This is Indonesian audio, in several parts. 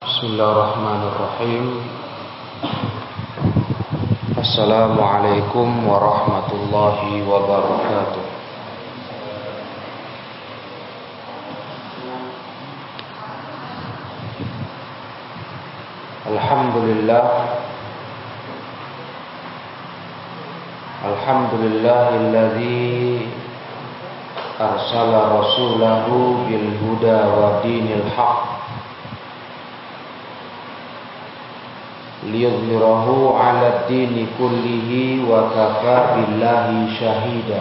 بسم الله الرحمن الرحيم. السلام عليكم ورحمة الله وبركاته. الحمد لله. الحمد لله الذي أرسل رسوله بالهدى ودين الحق liyudhhirahu 'ala ad-dini kullihi wa kafa billahi shahida.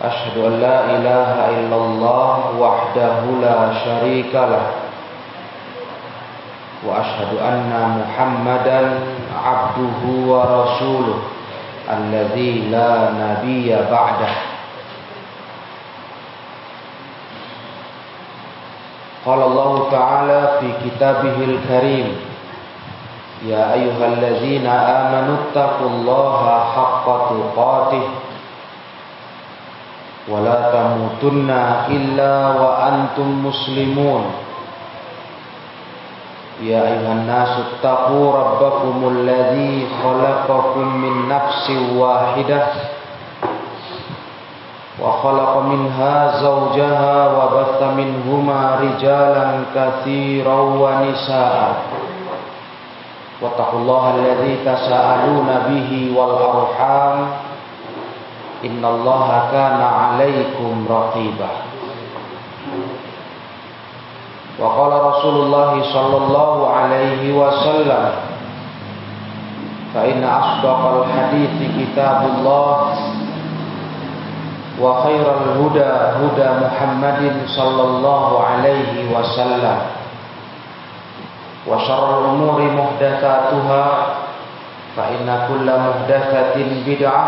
Ashhadu an la ilaha illallah wahdahu la syarikalah wa ashhadu anna muhammadan abduhu wa rasuluh. Alladzi la ba'dah. قال الله تعالى في كتابه الكريم يا أيها الذين آمنوا اتقوا الله حق تقاته ولا تموتن إلا وأنتم مسلمون. يا أيها الناس اتقوا ربكم الذي خلقكم من نفس واحدة وخلق منها زوجها وبث منهما رجالا كثيرا ونساء واتقوا الله الذي تساءلون به والأرحام إن الله كان عليكم رقيبا وقال رسول الله صلى الله عليه وسلم فإن أصدق الحديث كتاب الله وخير الهدى هدى محمد صلى الله عليه وسلم. وشر الأمور محدثاتها فإن كل محدثة بدعة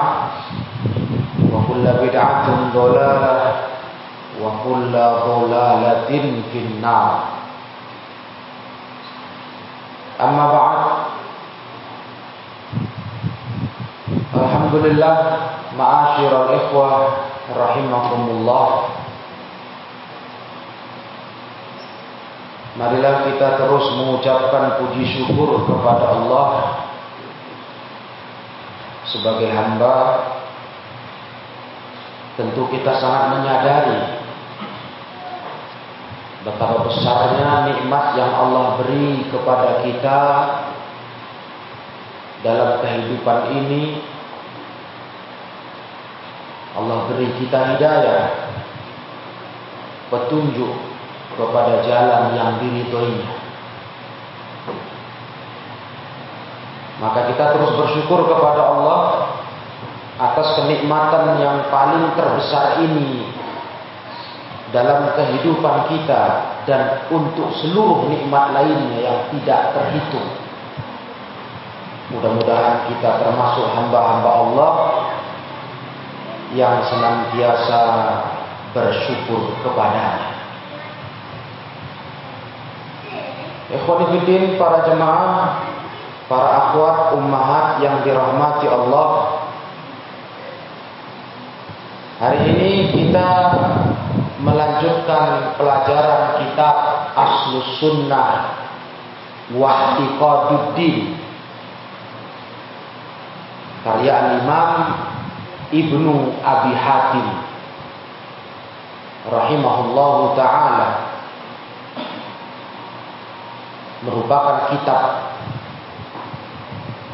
وكل بدعة ضلالة وكل ضلالة في النار. أما بعد الحمد لله معاشر الإخوة rahimakumullah. Marilah kita terus mengucapkan puji syukur kepada Allah Sebagai hamba. Tentu kita sangat menyadari Betapa besarnya nikmat yang Allah beri kepada kita Dalam kehidupan ini Allah beri kita hidayah petunjuk kepada jalan yang diridhoinya. Maka kita terus bersyukur kepada Allah atas kenikmatan yang paling terbesar ini dalam kehidupan kita dan untuk seluruh nikmat lainnya yang tidak terhitung. Mudah-mudahan kita termasuk hamba-hamba Allah yang senantiasa bersyukur kepadanya. Ikhwanifidin para jemaah, para akhwat ummahat yang dirahmati Allah. Hari ini kita melanjutkan pelajaran kitab Aslus Sunnah Wahtiqaduddin karya Imam Ibnu Abi Hatim. Rahimahullahu taala. Merupakan kitab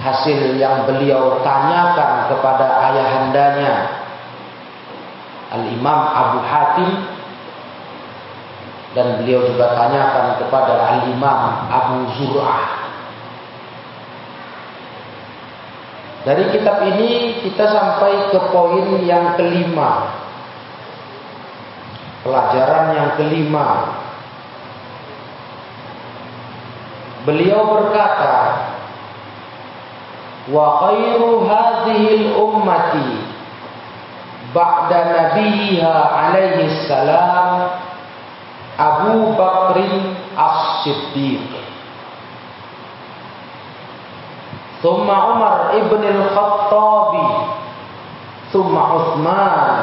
hasil yang beliau tanyakan kepada ayahandanya Al-Imam Abu Hatim. Dan beliau juga tanyakan kepada Al-Imam Abu Zur'ah Dari kitab ini kita sampai ke poin yang kelima. Pelajaran yang kelima. Beliau berkata, "Wa khairu hadhihi ummati ba'da nabiyha alaihi salam Abu Bakrin As-Siddiq." Thumma Umar ibn al-Khattabi. Thumma Uthman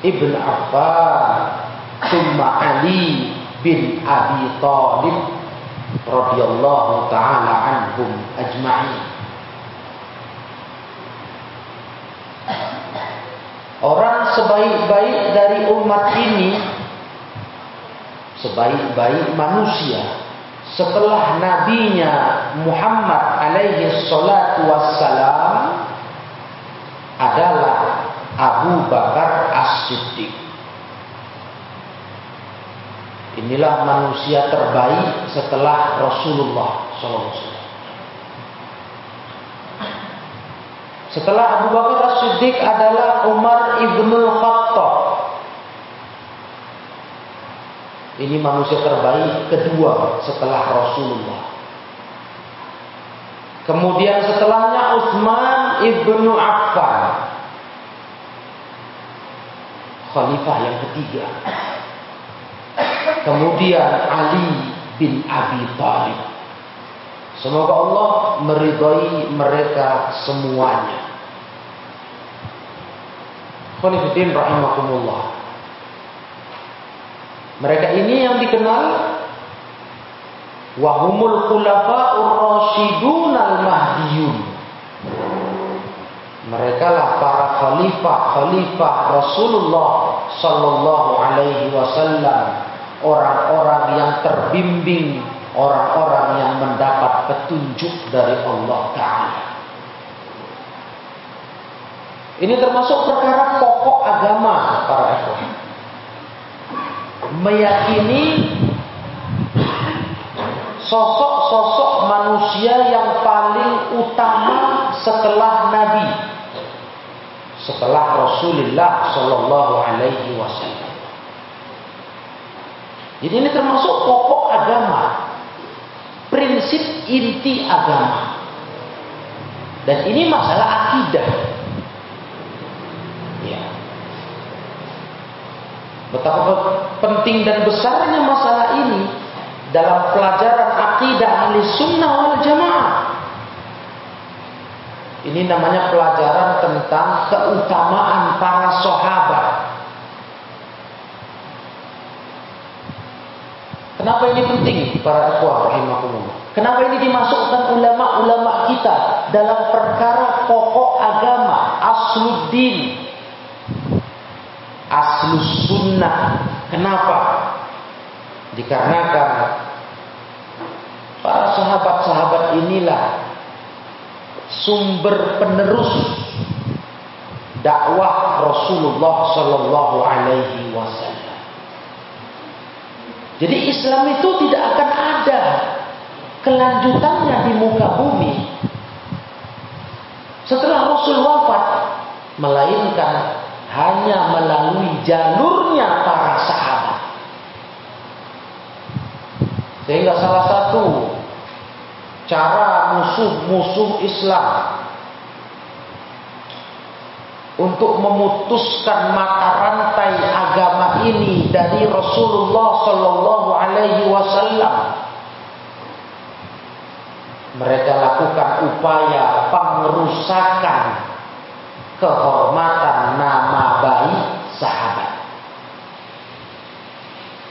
ibn Affan. Thumma Ali bin Abi Talib radhiyallahu taala anhum ajma'in. Orang sebaik-baik dari umat ini sebaik-baik manusia setelah nabinya Muhammad alaihi salatu wassalam adalah Abu Bakar As-Siddiq. Inilah manusia terbaik setelah Rasulullah SAW. Setelah Abu Bakar As-Siddiq adalah Umar ibnul Khattab. Ini manusia terbaik kedua setelah Rasulullah. Kemudian setelahnya Utsman ibnu Affan. Khalifah yang ketiga. Kemudian Ali bin Abi Thalib. Semoga Allah meridhai mereka semuanya. Khonifuddin rahimakumullah. Mereka ini yang dikenal wahumul khulafa'ur rasyidun al-mahdiyun. Mereka lah para khalifah-khalifah Rasulullah sallallahu alaihi wasallam, orang-orang yang terbimbing, orang-orang yang mendapat petunjuk dari Allah taala. Ini termasuk perkara pokok agama para ikhwan meyakini sosok-sosok manusia yang paling utama setelah Nabi, setelah Rasulullah Shallallahu Alaihi Wasallam. Jadi ini termasuk pokok agama, prinsip inti agama, dan ini masalah akidah. Betapa penting dan besarnya masalah ini dalam pelajaran akidah ahli sunnah wal jamaah. Ini namanya pelajaran tentang keutamaan para sahabat. Kenapa ini penting para ikhwah rahimakumullah? Kenapa ini dimasukkan ulama-ulama kita dalam perkara pokok agama, asluddin, aslus sunnah. Kenapa? Dikarenakan para sahabat-sahabat inilah sumber penerus dakwah Rasulullah Sallallahu Alaihi Wasallam. Jadi Islam itu tidak akan ada kelanjutannya di muka bumi setelah Rasul wafat, melainkan hanya melalui jalurnya para sahabat. Sehingga salah satu cara musuh-musuh Islam untuk memutuskan mata rantai agama ini dari Rasulullah Shallallahu Alaihi Wasallam. Mereka lakukan upaya pengerusakan kehormatan nama baik sahabat.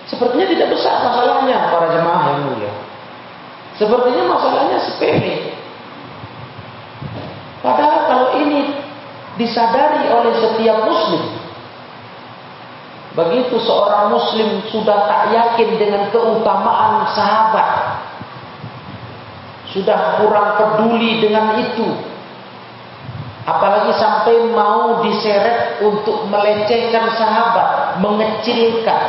Sepertinya tidak besar masalahnya para jemaah yang mulia. Sepertinya masalahnya sepele. Padahal kalau ini disadari oleh setiap muslim, begitu seorang muslim sudah tak yakin dengan keutamaan sahabat, sudah kurang peduli dengan itu, Apalagi sampai mau diseret untuk melecehkan sahabat, mengecilkan,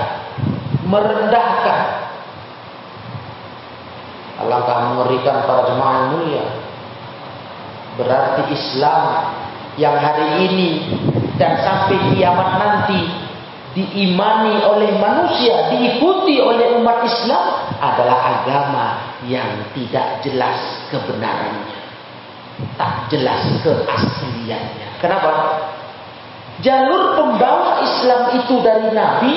merendahkan. Alangkah mengerikan para jemaah mulia. Berarti Islam yang hari ini dan sampai kiamat nanti diimani oleh manusia, diikuti oleh umat Islam adalah agama yang tidak jelas kebenarannya tak jelas keasliannya. Kenapa? Jalur pembawa Islam itu dari Nabi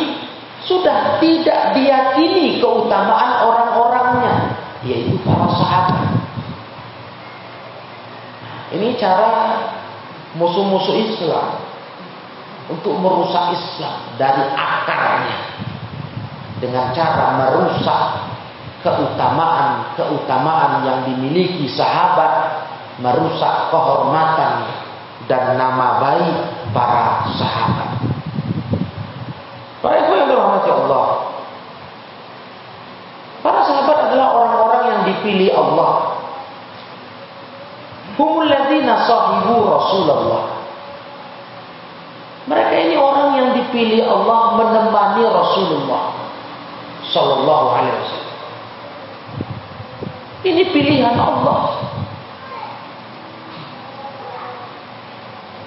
sudah tidak diyakini keutamaan orang-orangnya, yaitu para sahabat. Ini cara musuh-musuh Islam untuk merusak Islam dari akarnya. dengan cara merusak keutamaan-keutamaan yang dimiliki sahabat, merusak kehormatan dan nama baik para sahabat. Para ibu yang dirahmati Allah. Para sahabat adalah orang-orang yang dipilih Allah. Humul ladzina sahibu Rasulullah. Mereka ini orang yang dipilih Allah menemani Rasulullah sallallahu alaihi wasallam. Ini pilihan Allah.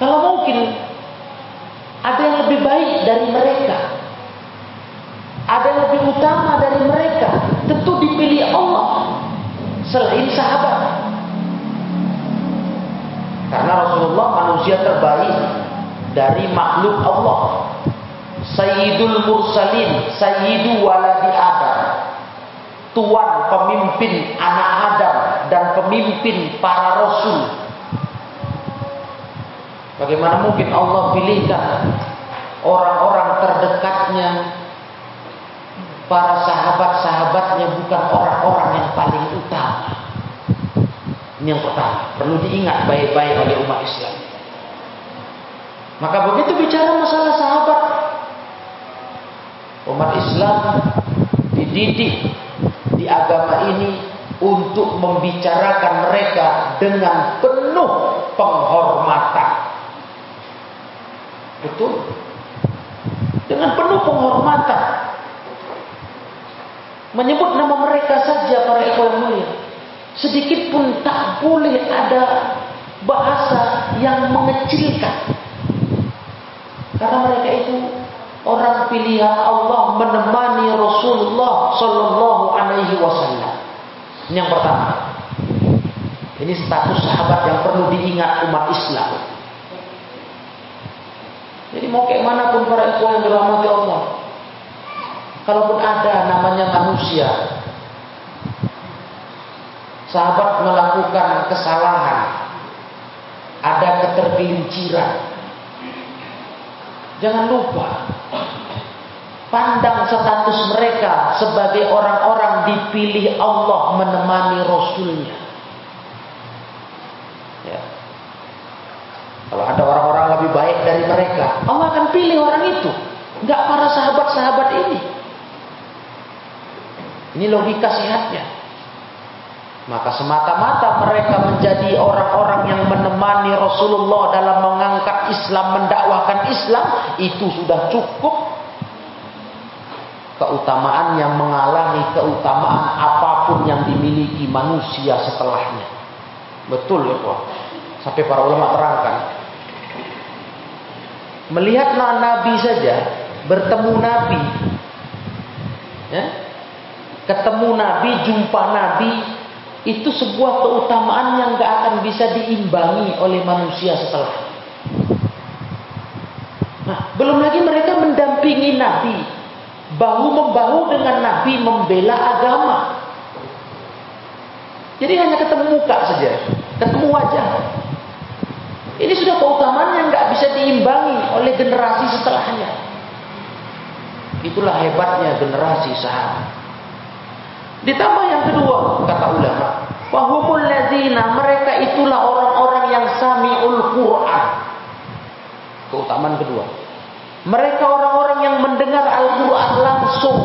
Kalau mungkin ada yang lebih baik dari mereka, ada yang lebih utama dari mereka, tentu dipilih Allah selain sahabat. Karena Rasulullah manusia terbaik dari makhluk Allah. Sayyidul Mursalin, Sayyidu waladi Adam tuan pemimpin anak Adam dan pemimpin para rasul. Bagaimana mungkin Allah pilihkan orang-orang terdekatnya para sahabat-sahabatnya bukan orang-orang yang paling utama. Ini yang pertama, perlu diingat baik-baik oleh umat Islam. Maka begitu bicara masalah sahabat, umat Islam dididik di agama ini untuk membicarakan mereka dengan penuh penghormatan. Betul. Dengan penuh penghormatan. Menyebut nama mereka saja para ikhwan mulia. Sedikit pun tak boleh ada bahasa yang mengecilkan. Karena mereka itu orang pilihan Allah menemani Rasulullah Sallallahu Alaihi Wasallam. Yang pertama. Ini status sahabat yang perlu diingat umat Islam. Jadi mau kayak mana pun para ikhwan yang dirahmati Allah. Kalaupun ada namanya manusia. Sahabat melakukan kesalahan. Ada ketergelinciran. Jangan lupa pandang status mereka sebagai orang-orang dipilih Allah menemani Rasulnya. Ya. Kalau ada orang-orang lebih baik dari mereka, Allah akan pilih orang itu. Enggak para sahabat-sahabat ini. Ini logika sehatnya. Maka semata-mata mereka menjadi orang-orang yang menemani Rasulullah dalam mengangkat Islam, mendakwahkan Islam, itu sudah cukup keutamaan yang mengalami keutamaan apa pun yang dimiliki manusia setelahnya. Betul ya Pak. Sampai para ulama terangkan. Melihat Nabi saja, bertemu Nabi, ya, ketemu Nabi, jumpa Nabi, itu sebuah keutamaan yang gak akan bisa diimbangi oleh manusia setelah. Nah, belum lagi mereka mendampingi Nabi, bahu membahu dengan Nabi membela agama. Jadi hanya ketemu muka saja, ketemu wajah. Ini sudah keutamaan yang gak bisa diimbangi oleh generasi setelahnya. Itulah hebatnya generasi sahabat. Ditambah yang kedua, kata ulama, wahumul ladzina mereka itulah orang-orang yang samiul Quran. Keutamaan kedua. Mereka orang-orang yang mendengar Al-Quran langsung.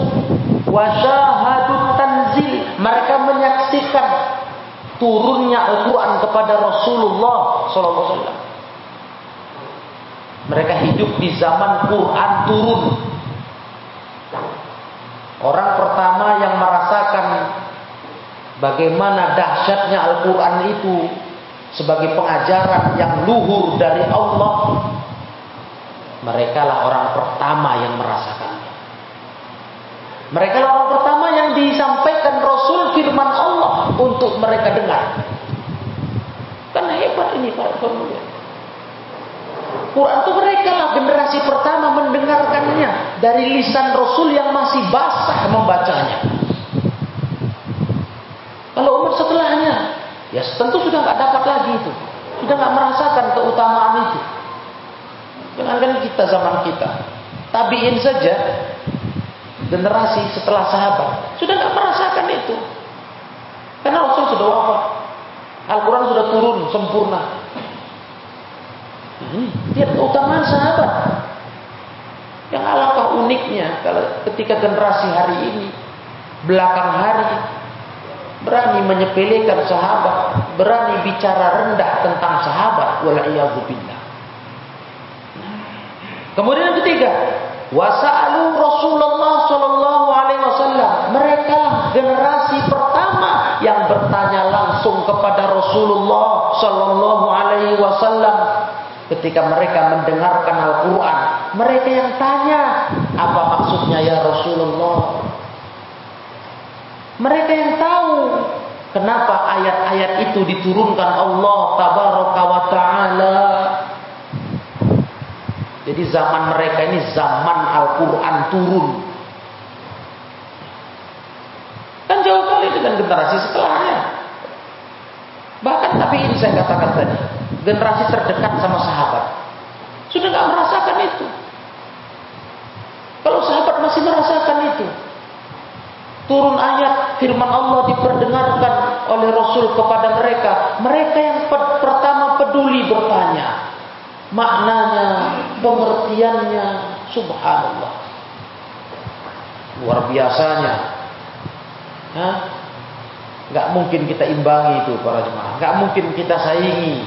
Wajahadut tanzil. Mereka menyaksikan turunnya Al-Quran kepada Rasulullah SAW. Mereka hidup di zaman Quran turun. Orang pertama yang merasakan bagaimana dahsyatnya Al-Quran itu sebagai pengajaran yang luhur dari Allah, mereka lah orang pertama yang merasakannya. Mereka lah orang pertama yang disampaikan Rasul firman Allah untuk mereka dengar. Kan hebat ini Pak Pemulia. Quran itu mereka lah generasi pertama mendengarkannya dari lisan Rasul yang masih basah membacanya. Kalau umat setelahnya, ya tentu sudah nggak dapat lagi itu, sudah nggak merasakan keutamaan itu. Jangankan kita zaman kita, tabiin saja generasi setelah sahabat sudah nggak merasakan. Karena Rasul sudah wafat. Al-Quran sudah turun sempurna. Ini lihat keutamaan sahabat. Yang alangkah uniknya kalau ketika generasi hari ini belakang hari berani menyepelekan sahabat, berani bicara rendah tentang sahabat, wal billah. Kemudian yang ketiga, wasalu Rasulullah sallallahu alaihi wasallam. Mereka generasi pertama yang bertanya langsung kepada Rasulullah sallallahu alaihi wasallam ketika mereka mendengarkan Al-Qur'an. Mereka yang tanya, apa maksudnya ya Rasulullah? Mereka yang tahu kenapa ayat-ayat itu diturunkan Allah tabaraka wa taala. Jadi zaman mereka ini zaman Al-Qur'an turun. Kan dengan generasi setelahnya. Bahkan tapi ini saya katakan tadi, generasi terdekat sama sahabat sudah nggak merasakan itu. Kalau sahabat masih merasakan itu, turun ayat firman Allah diperdengarkan oleh Rasul kepada mereka. Mereka yang pertama peduli bertanya. Maknanya, pengertiannya, subhanallah. Luar biasanya. Hah? Gak mungkin kita imbangi itu para jemaah. Gak mungkin kita saingi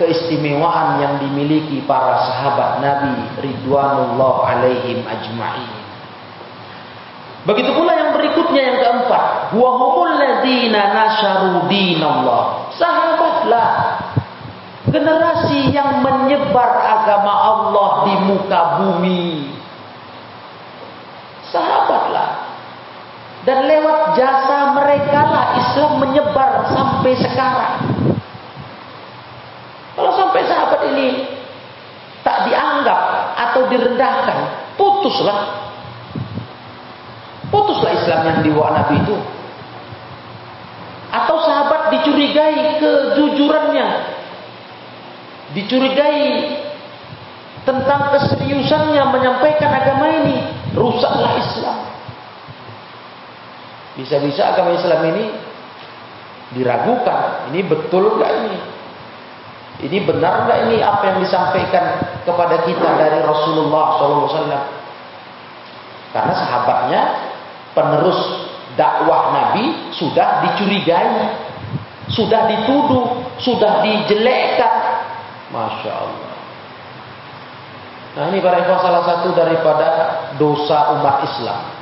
keistimewaan yang dimiliki para sahabat Nabi Ridwanullah alaihim ajma'in. Begitu pula yang berikutnya yang keempat, wa humul ladzina nasyaru dinallah. Sahabatlah generasi yang menyebar agama Allah di muka bumi. Sahabatlah. Dan lewat jasa mereka lah Islam menyebar sampai sekarang. Kalau sampai sahabat ini tak dianggap atau direndahkan, putuslah Putuslah Islam yang dibawa Nabi itu. Atau sahabat dicurigai kejujurannya. Dicurigai tentang keseriusannya menyampaikan agama ini. Rusaklah Islam. Bisa-bisa agama Islam ini diragukan. Ini betul gak ini? Ini benar gak ini apa yang disampaikan kepada kita dari Rasulullah SAW? Karena sahabatnya penerus dakwah Nabi sudah dicurigai, sudah dituduh, sudah dijelekkan. Masya Allah. Nah ini para salah satu daripada dosa umat Islam.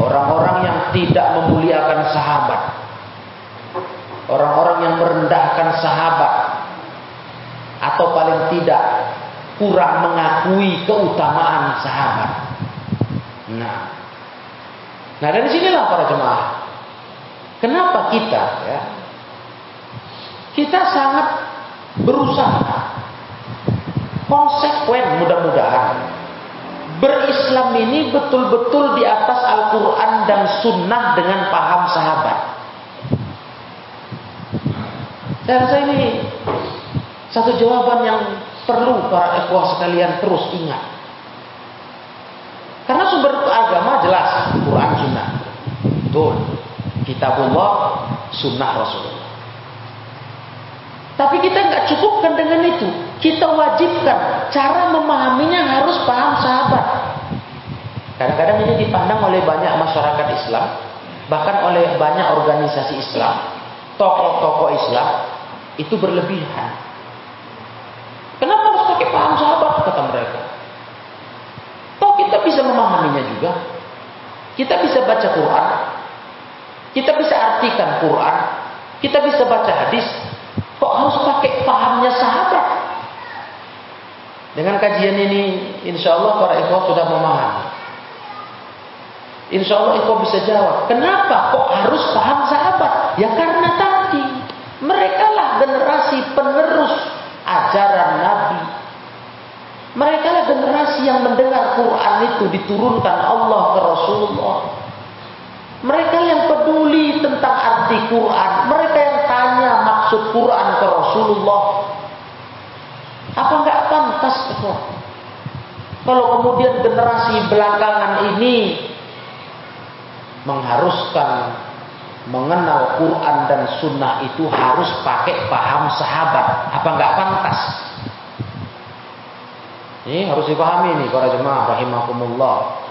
Orang-orang yang tidak memuliakan sahabat. Orang-orang yang merendahkan sahabat. Atau paling tidak kurang mengakui keutamaan sahabat. Nah, Nah dari sinilah para jemaah. Kenapa kita ya? Kita sangat berusaha konsekuen mudah-mudahan berislam ini betul-betul di atas Al-Quran dan Sunnah dengan paham sahabat. Saya rasa ini satu jawaban yang perlu para ikhwah sekalian terus ingat. Karena sumber agama jelas Quran Sunnah. Betul. Kitabullah, Sunnah Rasulullah. Tapi kita nggak cukupkan dengan itu. Kita wajibkan cara memahaminya harus paham sahabat. Kadang-kadang ini dipandang oleh banyak masyarakat Islam, bahkan oleh banyak organisasi Islam, tokoh-tokoh Islam itu berlebihan. Kenapa harus pakai paham sahabat kata mereka? Toh kita bisa memahaminya juga. Kita bisa baca Quran. Kita bisa artikan Quran. Kita bisa baca hadis. Kok harus pakai pahamnya sahabat? Dengan kajian ini, insya Allah para ikhwah sudah memahami. Insya Allah ikhwah bisa jawab. Kenapa kok harus paham sahabat? Ya karena tadi mereka lah generasi penerus ajaran Nabi mereka lah generasi yang mendengar Quran itu diturunkan Allah ke Rasulullah. Mereka yang peduli tentang arti Quran. Mereka yang tanya maksud Quran ke Rasulullah. Apa enggak pantas Kalau kemudian generasi belakangan ini mengharuskan mengenal Quran dan Sunnah itu harus pakai paham sahabat, apa enggak pantas? Ini harus dipahami nih para jemaah rahimakumullah.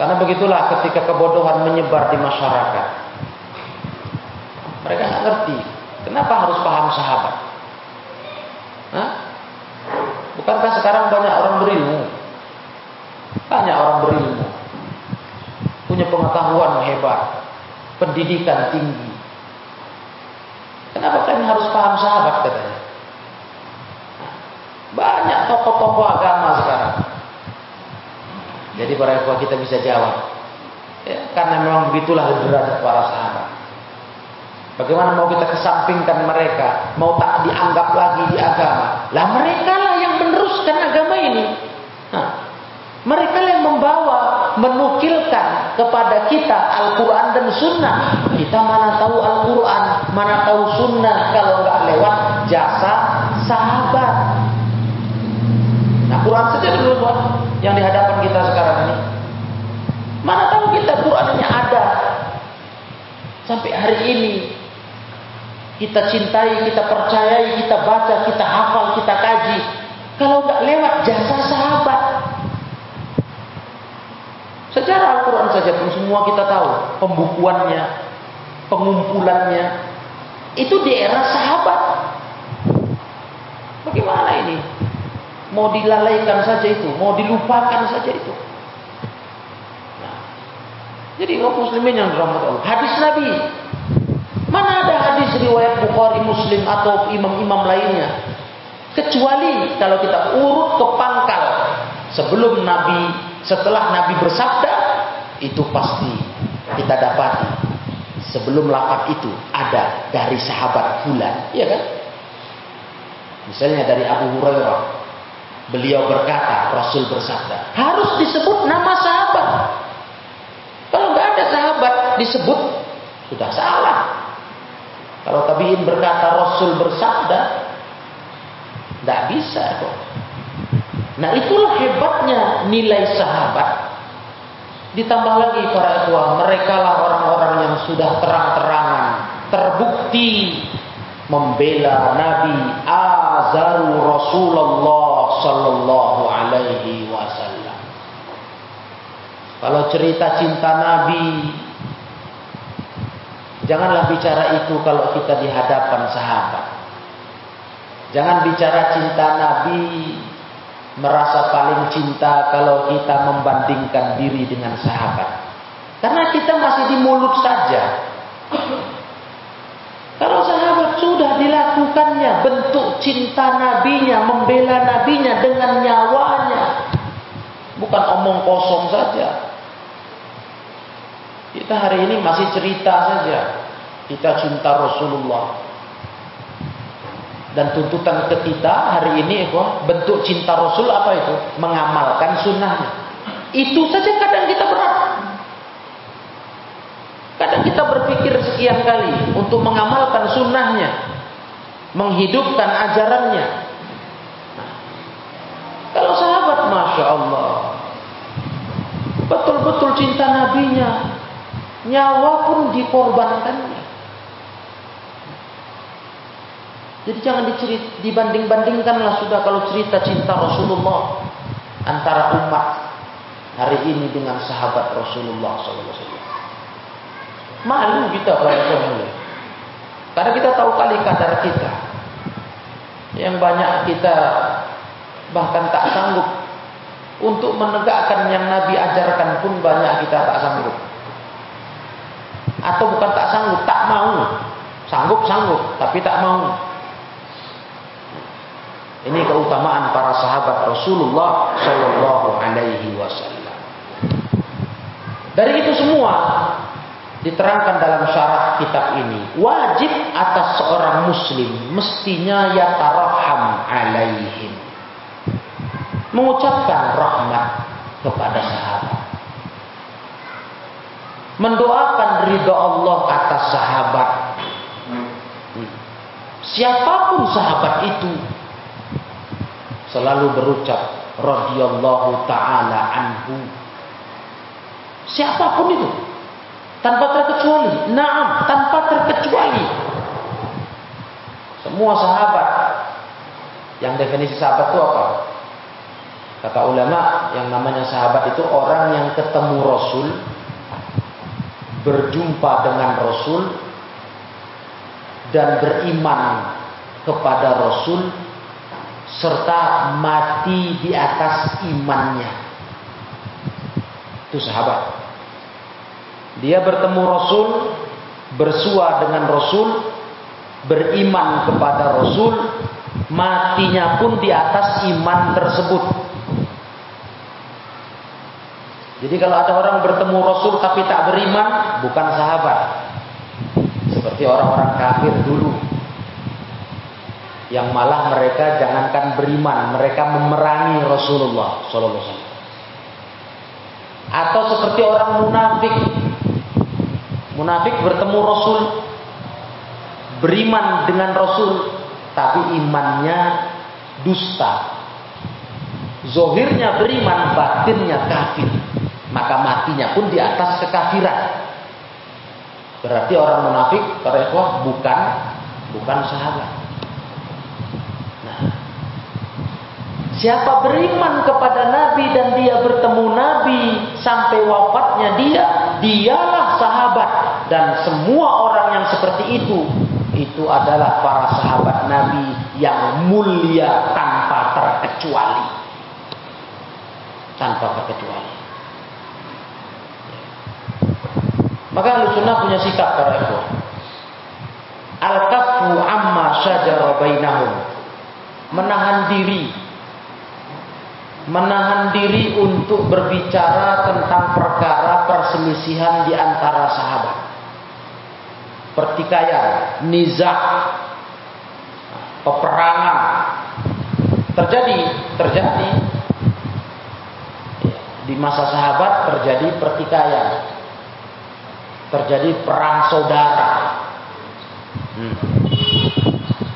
Karena begitulah ketika kebodohan menyebar di masyarakat. Mereka nggak ngerti. Kenapa harus paham sahabat? Hah? Bukankah sekarang banyak orang berilmu? Banyak orang berilmu. Punya pengetahuan hebat. Pendidikan tinggi. Kenapa kalian harus paham sahabat katanya? Banyak tokoh-tokoh agama sekarang. Jadi para ikhwah kita bisa jawab. Ya, karena memang begitulah derajat para sahabat. Bagaimana mau kita kesampingkan mereka, mau tak dianggap lagi di agama? Lah mereka lah yang meneruskan agama ini. Mereka yang membawa, menukilkan kepada kita Al-Quran dan Sunnah. Kita mana tahu Al-Quran, mana tahu Sunnah kalau nggak lewat jasa sahabat. Nah Quran saja dulu buat yang di hadapan kita sekarang ini. Mana tahu kita Qurannya ada. Sampai hari ini kita cintai, kita percayai, kita baca, kita hafal, kita kaji. Kalau nggak lewat jasa sahabat. Sejarah Al-Quran saja pun semua kita tahu. Pembukuannya, pengumpulannya. Itu di era sahabat. Bagaimana ini? Mau dilalaikan saja itu, mau dilupakan saja itu. Nah, jadi kaum muslimin yang dirahmati Allah. Hadis Nabi. Mana ada hadis riwayat Bukhari, Muslim atau imam-imam lainnya? Kecuali kalau kita urut ke pangkal sebelum Nabi, setelah Nabi bersabda, itu pasti kita dapati sebelum lafaz itu ada dari sahabat bulan, iya kan? Misalnya dari Abu Hurairah, Beliau berkata, Rasul bersabda, harus disebut nama sahabat. Kalau nggak ada sahabat disebut, sudah salah. Kalau tabiin berkata Rasul bersabda, tidak bisa kok. Nah itulah hebatnya nilai sahabat. Ditambah lagi para ikhwah, mereka lah orang-orang yang sudah terang-terangan, terbukti membela Nabi azaru Rasulullah sallallahu alaihi wasallam. Kalau cerita cinta Nabi janganlah bicara itu kalau kita di hadapan sahabat. Jangan bicara cinta Nabi merasa paling cinta kalau kita membandingkan diri dengan sahabat. Karena kita masih di mulut saja. Kalau sahabat sudah dilakukannya bentuk cinta nabinya, membela nabinya dengan nyawanya. Bukan omong kosong saja. Kita hari ini masih cerita saja. Kita cinta Rasulullah. Dan tuntutan ke kita hari ini bentuk cinta Rasul apa itu? Mengamalkan sunnahnya. Itu saja kadang kita berat. Kadang kita berpikir sekian kali untuk mengamalkan sunnahnya, menghidupkan ajarannya. Nah, kalau sahabat, masya Allah, betul-betul cinta nabinya, nyawa pun dikorbankannya. Jadi jangan dibanding-bandingkanlah sudah kalau cerita cinta Rasulullah antara umat hari ini dengan sahabat Rasulullah SAW. Malu kita pemula. Karena kita tahu kali kadar kita. Yang banyak kita bahkan tak sanggup untuk menegakkan yang Nabi ajarkan pun banyak kita tak sanggup. Atau bukan tak sanggup, tak mau. Sanggup-sanggup, tapi tak mau. Ini keutamaan para sahabat Rasulullah Shallallahu Alaihi Wasallam. Dari itu semua, diterangkan dalam syarah kitab ini wajib atas seorang muslim mestinya yataraham alaihim. Mengucapkan rahmat kepada sahabat. Mendoakan ridha Allah atas sahabat. Siapa pun sahabat itu selalu berucap radhiyallahu taala anhu. Siapa pun itu tanpa terkecuali. Naam, tanpa terkecuali. Semua sahabat. Yang definisi sahabat itu apa? Kata ulama, yang namanya sahabat itu orang yang ketemu Rasul, berjumpa dengan Rasul, dan beriman kepada Rasul, serta mati di atas imannya. Itu sahabat. Dia bertemu Rasul, bersua dengan Rasul, beriman kepada Rasul, matinya pun di atas iman tersebut. Jadi kalau ada orang bertemu Rasul tapi tak beriman, bukan sahabat. Seperti orang-orang kafir dulu. Yang malah mereka jangankan beriman, mereka memerangi Rasulullah sallallahu alaihi. Atau seperti orang munafik Munafik bertemu Rasul, beriman dengan Rasul, tapi imannya dusta. Zohirnya beriman, batinnya kafir. Maka matinya pun di atas kekafiran. Berarti orang munafik, para bukan bukan sahabat. Siapa beriman kepada Nabi dan dia bertemu Nabi sampai wafatnya dia, dialah sahabat dan semua orang yang seperti itu itu adalah para sahabat Nabi yang mulia tanpa terkecuali. Tanpa terkecuali. Maka Sunnah punya sikap para itu. Al-kafu amma syajara bainahum. Menahan diri menahan diri untuk berbicara tentang perkara perselisihan di antara sahabat. Pertikaian, nizak, peperangan terjadi, terjadi di masa sahabat terjadi pertikaian, terjadi perang saudara. Hmm.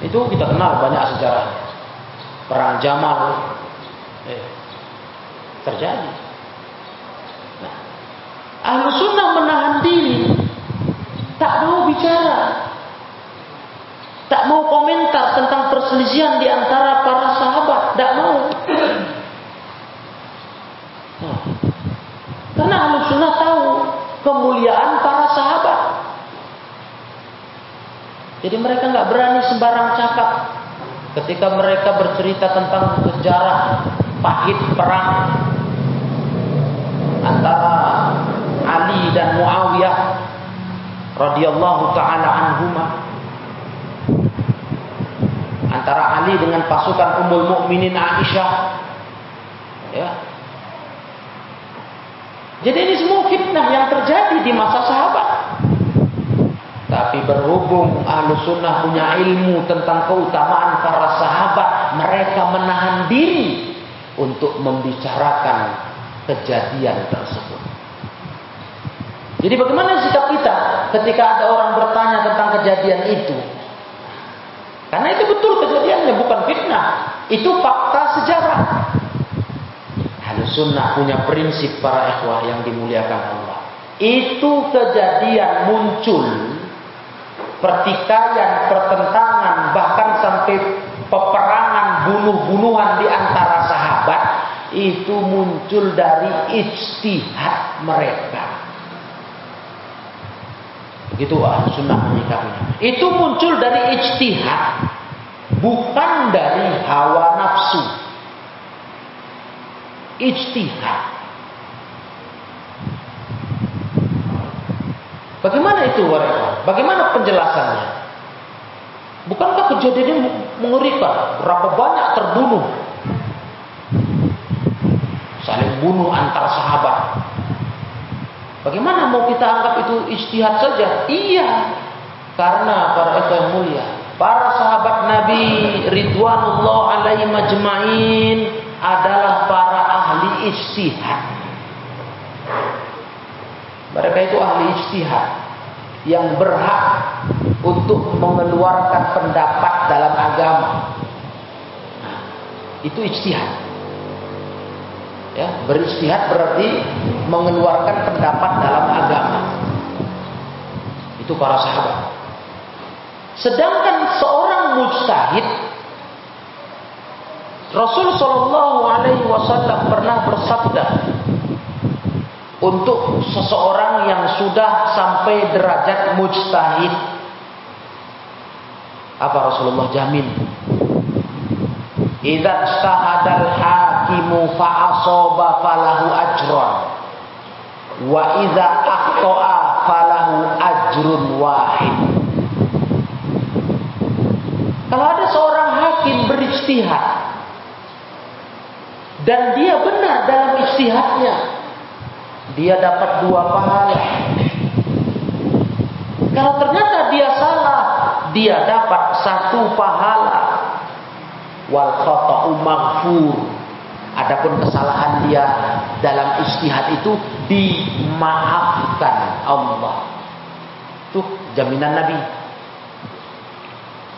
Itu kita kenal banyak sejarah. Perang Jamal, terjadi. Nah, ahlu sunnah menahan diri, tak mau bicara, tak mau komentar tentang perselisihan di antara para sahabat, tak mau. Nah, karena ahlu sunnah tahu kemuliaan para sahabat. Jadi mereka nggak berani sembarang cakap ketika mereka bercerita tentang sejarah pahit perang antara Ali dan Muawiyah radhiyallahu taala anhuma. Antara Ali dengan pasukan Ummul Mukminin Aisyah. Ya. Jadi ini semua fitnah yang terjadi di masa sahabat. Tapi berhubung ahlu sunnah punya ilmu tentang keutamaan para sahabat mereka menahan diri untuk membicarakan kejadian tersebut. Jadi bagaimana sikap kita ketika ada orang bertanya tentang kejadian itu? Karena itu betul kejadiannya, bukan fitnah. Itu fakta sejarah. Halus sunnah punya prinsip para ikhwah yang dimuliakan Allah. Itu kejadian muncul pertikaian, pertentangan, bahkan sampai peperangan, bunuh-bunuhan di antara sahabat itu muncul dari ijtihad mereka. Begitu ahli sunnah menyikapinya. Itu muncul dari ijtihad, bukan dari hawa nafsu. Ijtihad. Bagaimana itu mereka? Bagaimana penjelasannya? Bukankah kejadian mengerikan? Berapa banyak terbunuh saling bunuh antar sahabat. Bagaimana mau kita anggap itu istihad saja? Iya, karena para yang mulia, para sahabat Nabi Ridwanullah alaihi majma'in adalah para ahli istihad. Mereka itu ahli istihad yang berhak untuk mengeluarkan pendapat dalam agama. Nah, itu ijtihad. Ya, beristihad berarti mengeluarkan pendapat dalam agama. Itu para sahabat. Sedangkan seorang mujtahid Rasul Shallallahu Alaihi Wasallam pernah bersabda untuk seseorang yang sudah sampai derajat mujtahid apa Rasulullah jamin Idza istahadal hakimu fa asaba falahu ajrun wa idza akhta'a falahu ajrun wahid. Kalau ada seorang hakim berijtihad dan dia benar dalam ijtihadnya, dia dapat dua pahala. Kalau ternyata dia salah, dia dapat satu pahala wal khata'u maghfur. Adapun kesalahan dia dalam istihad itu dimaafkan Allah. Itu jaminan Nabi.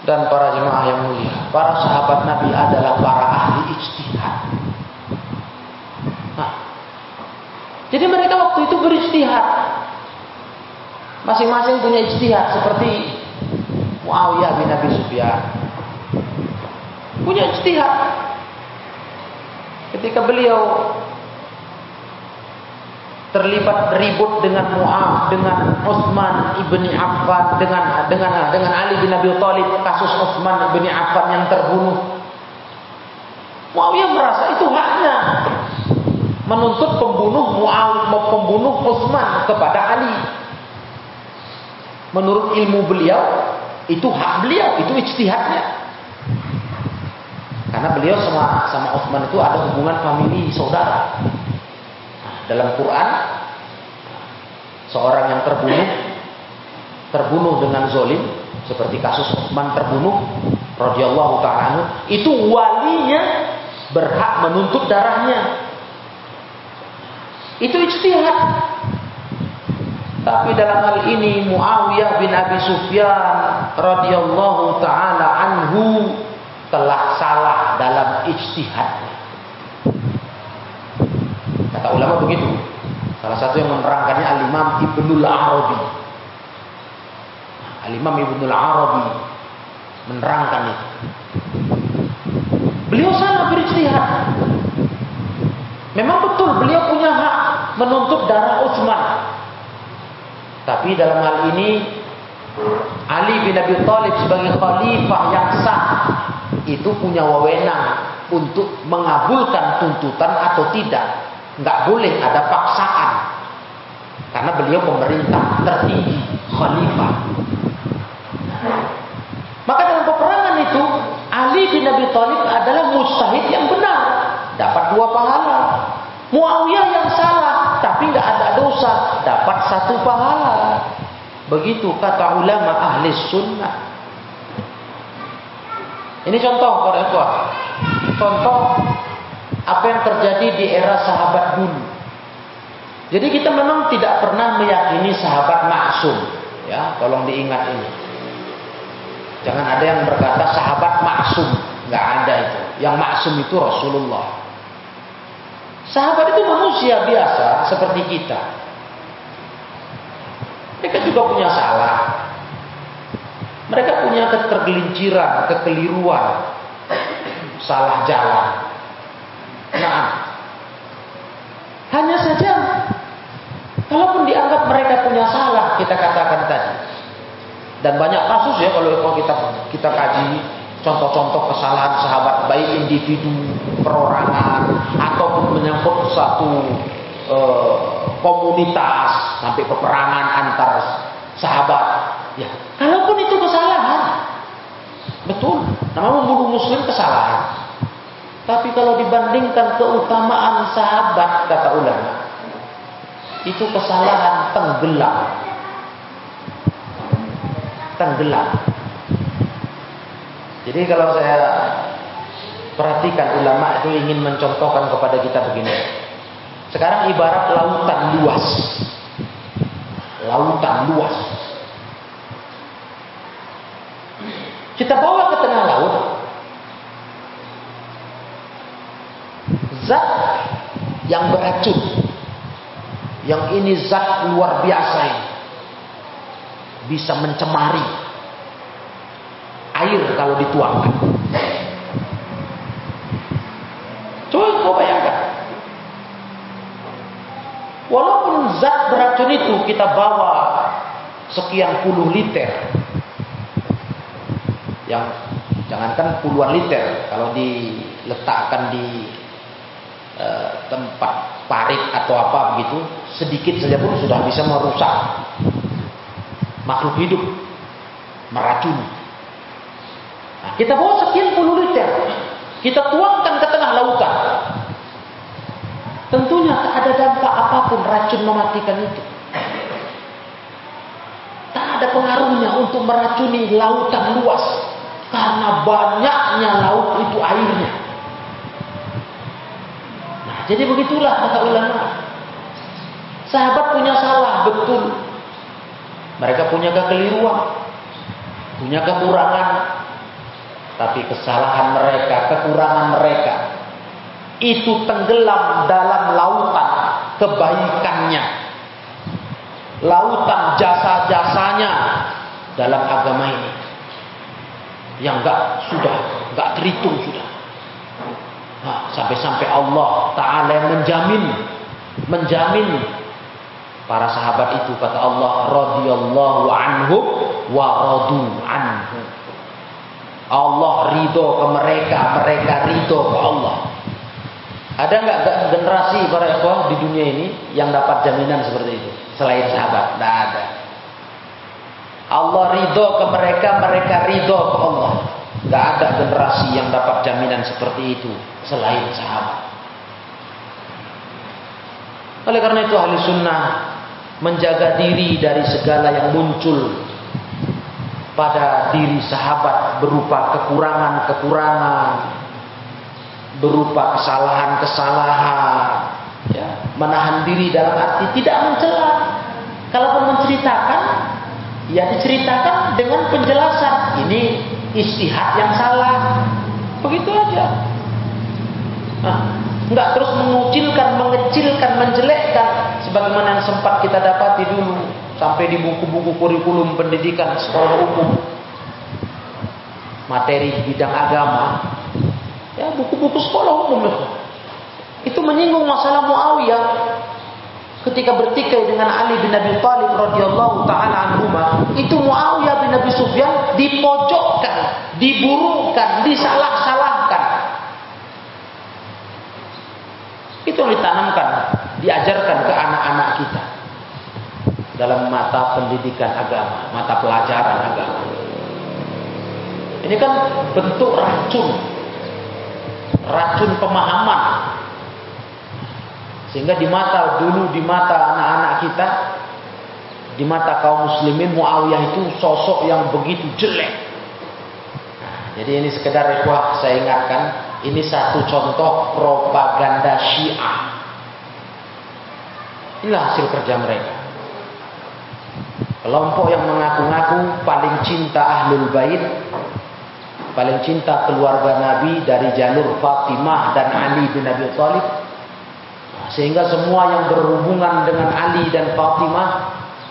Dan para jemaah yang mulia, para sahabat Nabi adalah para ahli ijtihad. Nah, jadi mereka waktu itu beristihad. Masing-masing punya ijtihad seperti Muawiyah bin Abi Sufyan punya ijtihad. Ketika beliau terlibat ribut dengan Mu'af, dengan Utsman ibni Affan, dengan dengan dengan Ali bin Abi Thalib kasus Utsman ibni Affan yang terbunuh. Muawiyah merasa itu haknya menuntut pembunuh Muawiyah pembunuh Utsman kepada Ali. Menurut ilmu beliau itu hak beliau, itu ijtihadnya. Karena beliau sama sama Utsman itu ada hubungan famili saudara. dalam Quran seorang yang terbunuh terbunuh dengan zolim seperti kasus Utsman terbunuh radhiyallahu taala itu walinya berhak menuntut darahnya. Itu ijtihad. Tapi dalam hal ini Muawiyah bin Abi Sufyan radhiyallahu taala anhu telah salah dalam ijtihadnya. Kata ulama begitu. Salah satu yang menerangkannya Al-Imam Ibnul Arabi. Al-Imam Ibnul Arabi menerangkan itu. Beliau salah berijtihad. Memang betul beliau punya hak menuntut darah Utsman. Tapi dalam hal ini Ali bin Abi Thalib sebagai khalifah yang sah itu punya wewenang untuk mengabulkan tuntutan atau tidak. Nggak boleh ada paksaan. Karena beliau pemerintah tertinggi, khalifah. Maka dalam peperangan itu Ali bin Abi Thalib adalah mustahid yang benar, dapat dua pahala. Muawiyah yang salah, tapi nggak ada dosa, dapat satu pahala. Begitu kata ulama ahli sunnah. Ini contoh para. Contoh apa yang terjadi di era sahabat dulu. Jadi kita memang tidak pernah meyakini sahabat maksum. Ya, tolong diingat ini. Jangan ada yang berkata sahabat maksum. Nggak ada itu. Yang maksum itu Rasulullah. Sahabat itu manusia biasa seperti kita. Mereka juga punya salah. Mereka punya ketergelinciran, kekeliruan, salah jalan. Nah, hanya saja, kalaupun dianggap mereka punya salah, kita katakan tadi. Dan banyak kasus ya kalau kita kita kaji contoh-contoh kesalahan sahabat baik individu, perorangan ataupun menyangkut satu uh, komunitas sampai peperangan antar sahabat. Ya, itu Betul, nama membunuh muslim kesalahan. Tapi kalau dibandingkan keutamaan sahabat, kata ulama, itu kesalahan tenggelam. Tenggelam. Jadi kalau saya perhatikan ulama itu ingin mencontohkan kepada kita begini. Sekarang ibarat lautan luas. Lautan luas. Kita bawa ke tengah laut. Zat yang beracun. Yang ini zat luar biasa ini. Bisa mencemari air kalau dituangkan. Coba kau bayangkan. Walaupun zat beracun itu kita bawa sekian puluh liter. Yang jangankan puluhan liter kalau diletakkan di e, tempat parit atau apa begitu sedikit saja pun sudah bisa merusak makhluk hidup meracuni. Nah, kita bawa sekian puluh liter kita tuangkan ke tengah lautan. Tentunya tak ada dampak apa pun racun mematikan itu. Tak ada pengaruhnya untuk meracuni lautan luas karena banyaknya laut itu airnya. Nah, jadi begitulah kata ulama. Sahabat punya salah betul. Mereka punya kekeliruan, punya kekurangan. Tapi kesalahan mereka, kekurangan mereka itu tenggelam dalam lautan kebaikannya. Lautan jasa-jasanya dalam agama ini yang enggak sudah enggak terhitung sudah. Nah, sampai-sampai Allah Taala yang menjamin menjamin para sahabat itu kata Allah radhiyallahu anhum wa radu anhu. Allah ridho ke mereka, mereka ridho ke Allah. Ada enggak generasi para ikhwah di dunia ini yang dapat jaminan seperti itu selain sahabat? Tidak ada. Allah ridho ke mereka, mereka ridho ke Allah. Gak ada generasi yang dapat jaminan seperti itu selain sahabat. Oleh karena itu ahli sunnah menjaga diri dari segala yang muncul pada diri sahabat berupa kekurangan-kekurangan, berupa kesalahan-kesalahan, ya, menahan diri dalam arti tidak mencela. Kalaupun menceritakan, Ya diceritakan dengan penjelasan. Ini istihad yang salah. Begitu aja. Nah, enggak terus mengucilkan, mengecilkan, menjelekkan sebagaimana yang sempat kita dapati dulu sampai di buku-buku kurikulum pendidikan sekolah umum materi bidang agama ya buku-buku sekolah umum itu menyinggung masalah Muawiyah ketika bertikai dengan Ali bin Abi Thalib radhiyallahu taala anhuma, itu Muawiyah bin Abi Sufyan dipojokkan, diburukan, disalah-salahkan. Itu yang ditanamkan, diajarkan ke anak-anak kita dalam mata pendidikan agama, mata pelajaran agama. Ini kan bentuk racun, racun pemahaman sehingga di mata dulu di mata anak-anak kita di mata kaum muslimin Muawiyah itu sosok yang begitu jelek. Nah, jadi ini sekedar ikhwah saya ingatkan, ini satu contoh propaganda Syiah. Inilah hasil kerja mereka. Kelompok yang mengaku-ngaku paling cinta Ahlul Bait, paling cinta keluarga Nabi dari jalur Fatimah dan Ali bin Abi Thalib sehingga semua yang berhubungan dengan Ali dan Fatimah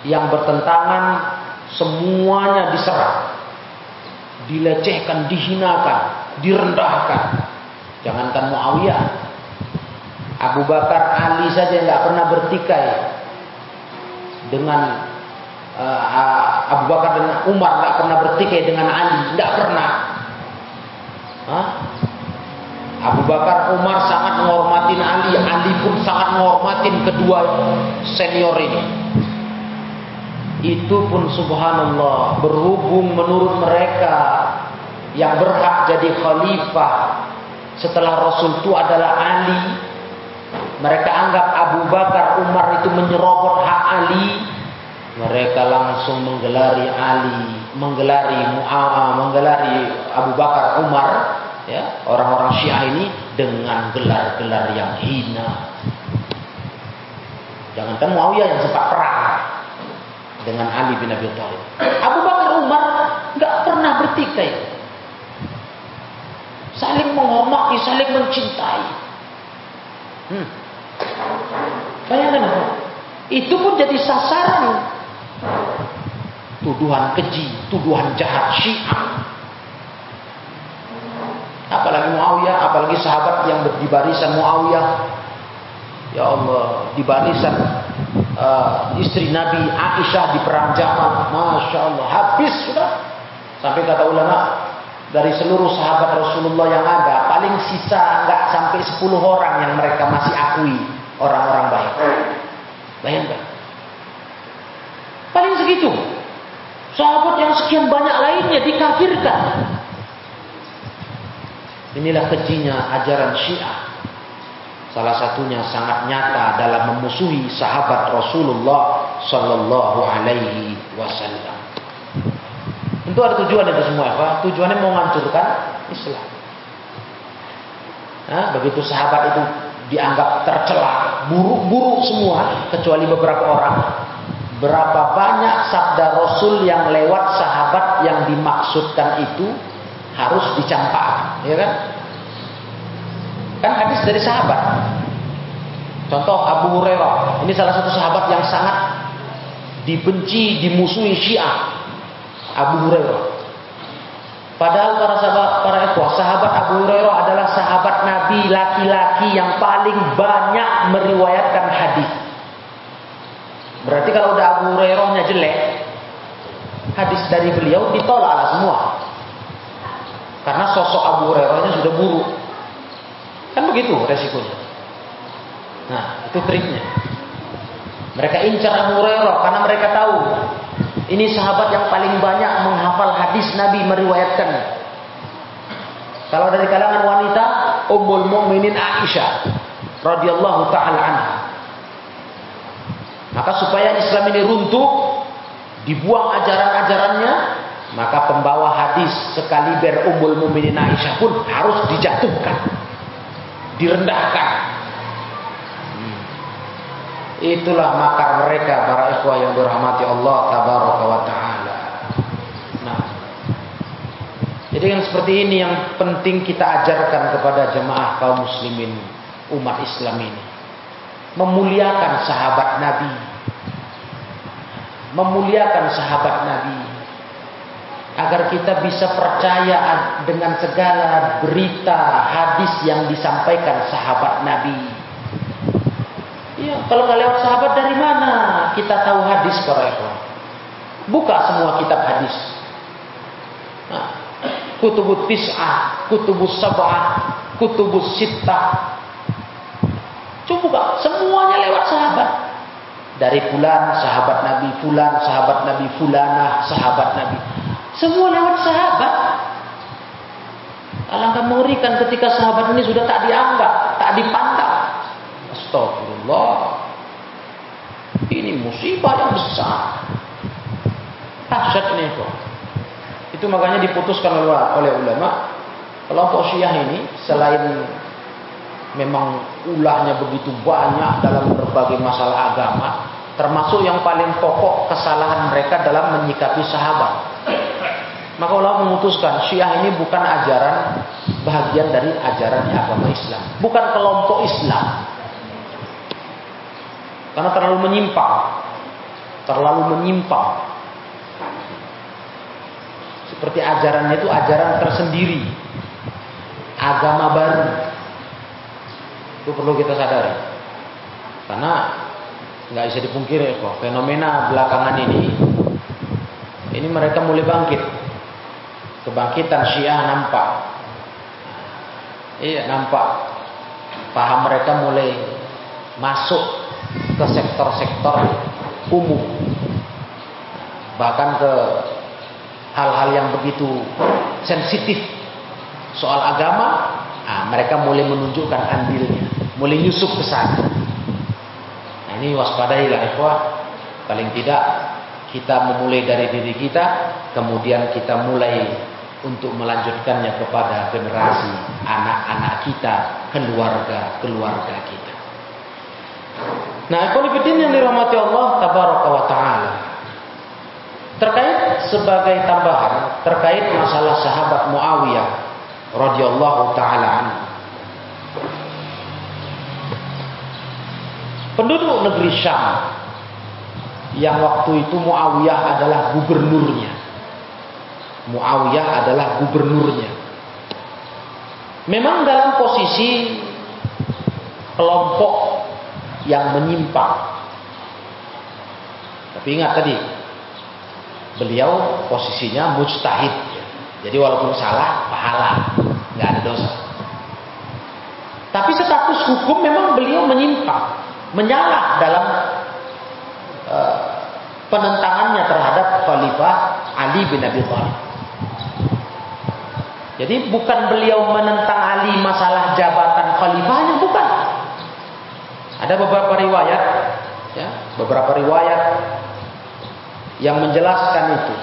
yang bertentangan semuanya diserang. Dilecehkan, dihinakan, direndahkan. Jangankan Muawiyah. Abu Bakar Ali saja nggak pernah bertikai dengan uh, Abu Bakar dan Umar nggak pernah bertikai dengan Ali, nggak pernah. Hah? Abu Bakar Umar sangat menghormatin Ali, Ali pun sangat menghormatin kedua senior ini. Itu pun subhanallah berhubung menurut mereka yang berhak jadi khalifah setelah Rasul itu adalah Ali. Mereka anggap Abu Bakar Umar itu menyerobot hak Ali. Mereka langsung menggelari Ali, menggelari Mu'awah, menggelari Abu Bakar Umar ya orang-orang Syiah ini dengan gelar-gelar yang hina. Jangankan Muawiyah yang sempat perang dengan Ali bin Abi Thalib. Abu Bakar Umar nggak pernah bertikai. Saling menghormati, saling mencintai. Hmm. Bayangkan apa? Itu pun jadi sasaran tuduhan keji, tuduhan jahat Syiah. Apalagi Muawiyah, apalagi sahabat yang di barisan Muawiyah. Ya Allah, di barisan uh, istri Nabi Aisyah di perang Jamal. Masya Allah, habis sudah. Sampai kata ulama, dari seluruh sahabat Rasulullah yang ada, paling sisa nggak sampai 10 orang yang mereka masih akui orang-orang baik. Bayangkan. Paling segitu. Sahabat yang sekian banyak lainnya dikafirkan. Inilah kejinya ajaran Syiah. Salah satunya sangat nyata dalam memusuhi sahabat Rasulullah Sallallahu Alaihi Wasallam. Tentu ada tujuan itu semua apa? Tujuannya mau menghancurkan Islam. Nah, begitu sahabat itu dianggap tercela, buruk-buruk semua, kecuali beberapa orang. Berapa banyak sabda Rasul yang lewat sahabat yang dimaksudkan itu harus dicampakkan, ya kan? Kan hadis dari sahabat. Contoh Abu Hurairah, ini salah satu sahabat yang sangat dibenci, dimusuhi Syiah. Abu Hurairah. Padahal para sahabat para ikhwah, sahabat Abu Hurairah adalah sahabat Nabi laki-laki yang paling banyak meriwayatkan hadis. Berarti kalau udah Abu Hurairahnya jelek, hadis dari beliau ditolak semua. Karena sosok Abu Hurairahnya sudah buruk. Kan begitu resikonya. Nah, itu triknya. Mereka incar Abu Hurairah karena mereka tahu ini sahabat yang paling banyak menghafal hadis Nabi meriwayatkan. Kalau dari kalangan wanita, Ummul Mukminin Aisyah radhiyallahu taala anha. Maka supaya Islam ini runtuh, dibuang ajaran-ajarannya, maka pembawa hadis sekaliber Ummul Mukminin Aisyah pun harus dijatuhkan, direndahkan. Hmm. Itulah makar mereka para ikhwah yang dirahmati Allah tabaraka wa taala. Nah. Jadi yang seperti ini yang penting kita ajarkan kepada jemaah kaum muslimin umat Islam ini. Memuliakan sahabat Nabi. Memuliakan sahabat Nabi. Agar kita bisa percaya dengan segala berita hadis yang disampaikan sahabat Nabi. Ya, kalau nggak lewat sahabat dari mana kita tahu hadis para? Buka semua kitab hadis. Nah, kutubut tis'ah, kutubus sab'ah, kutubus sittah. Coba semuanya lewat sahabat. Dari fulan, sahabat Nabi, fulan, sahabat Nabi, fulanah, sahabat Nabi. Semua lewat sahabat. Alangkah mengerikan ketika sahabat ini sudah tak dianggap, tak dipandang. Astagfirullah. Ini musibah yang besar. Dahsyat ini kok. Itu makanya diputuskan oleh ulama kelompok Syiah ini selain memang ulahnya begitu banyak dalam berbagai masalah agama, termasuk yang paling pokok kesalahan mereka dalam menyikapi sahabat. Maka ulama memutuskan Syiah ini bukan ajaran bagian dari ajaran agama Islam, bukan kelompok Islam. Karena terlalu menyimpang. Terlalu menyimpang. Seperti ajarannya itu ajaran tersendiri. Agama baru. Itu perlu kita sadari. Karena nggak bisa dipungkiri kok fenomena belakangan ini ini mereka mulai bangkit. Kebangkitan Syiah nampak. Iya, nampak. Paham mereka mulai masuk ke sektor-sektor umum. Bahkan ke hal-hal yang begitu sensitif. Soal agama nah, mereka mulai menunjukkan andilnya. Mulai nyusup ke sana. Nah, ini waspadailah ikhwah. Paling tidak kita memulai dari diri kita kemudian kita mulai untuk melanjutkannya kepada generasi anak-anak kita keluarga-keluarga kita Nah, ikhwan yang dirahmati Allah tabaraka wa taala. Terkait sebagai tambahan terkait masalah sahabat Muawiyah radhiyallahu taala penduduk negeri Syam yang waktu itu Muawiyah adalah gubernurnya. Muawiyah adalah gubernurnya. Memang dalam posisi kelompok yang menyimpang. Tapi ingat tadi, beliau posisinya mujtahid. Jadi walaupun salah, pahala, nggak ada dosa. Tapi status hukum memang beliau menyimpang, menyalah dalam uh, penentangannya terhadap Khalifah Ali bin Abi Thalib. Jadi bukan beliau menentang Ali masalah jabatan khalifahnya, bukan. Ada beberapa riwayat, ya, beberapa riwayat yang menjelaskan itu.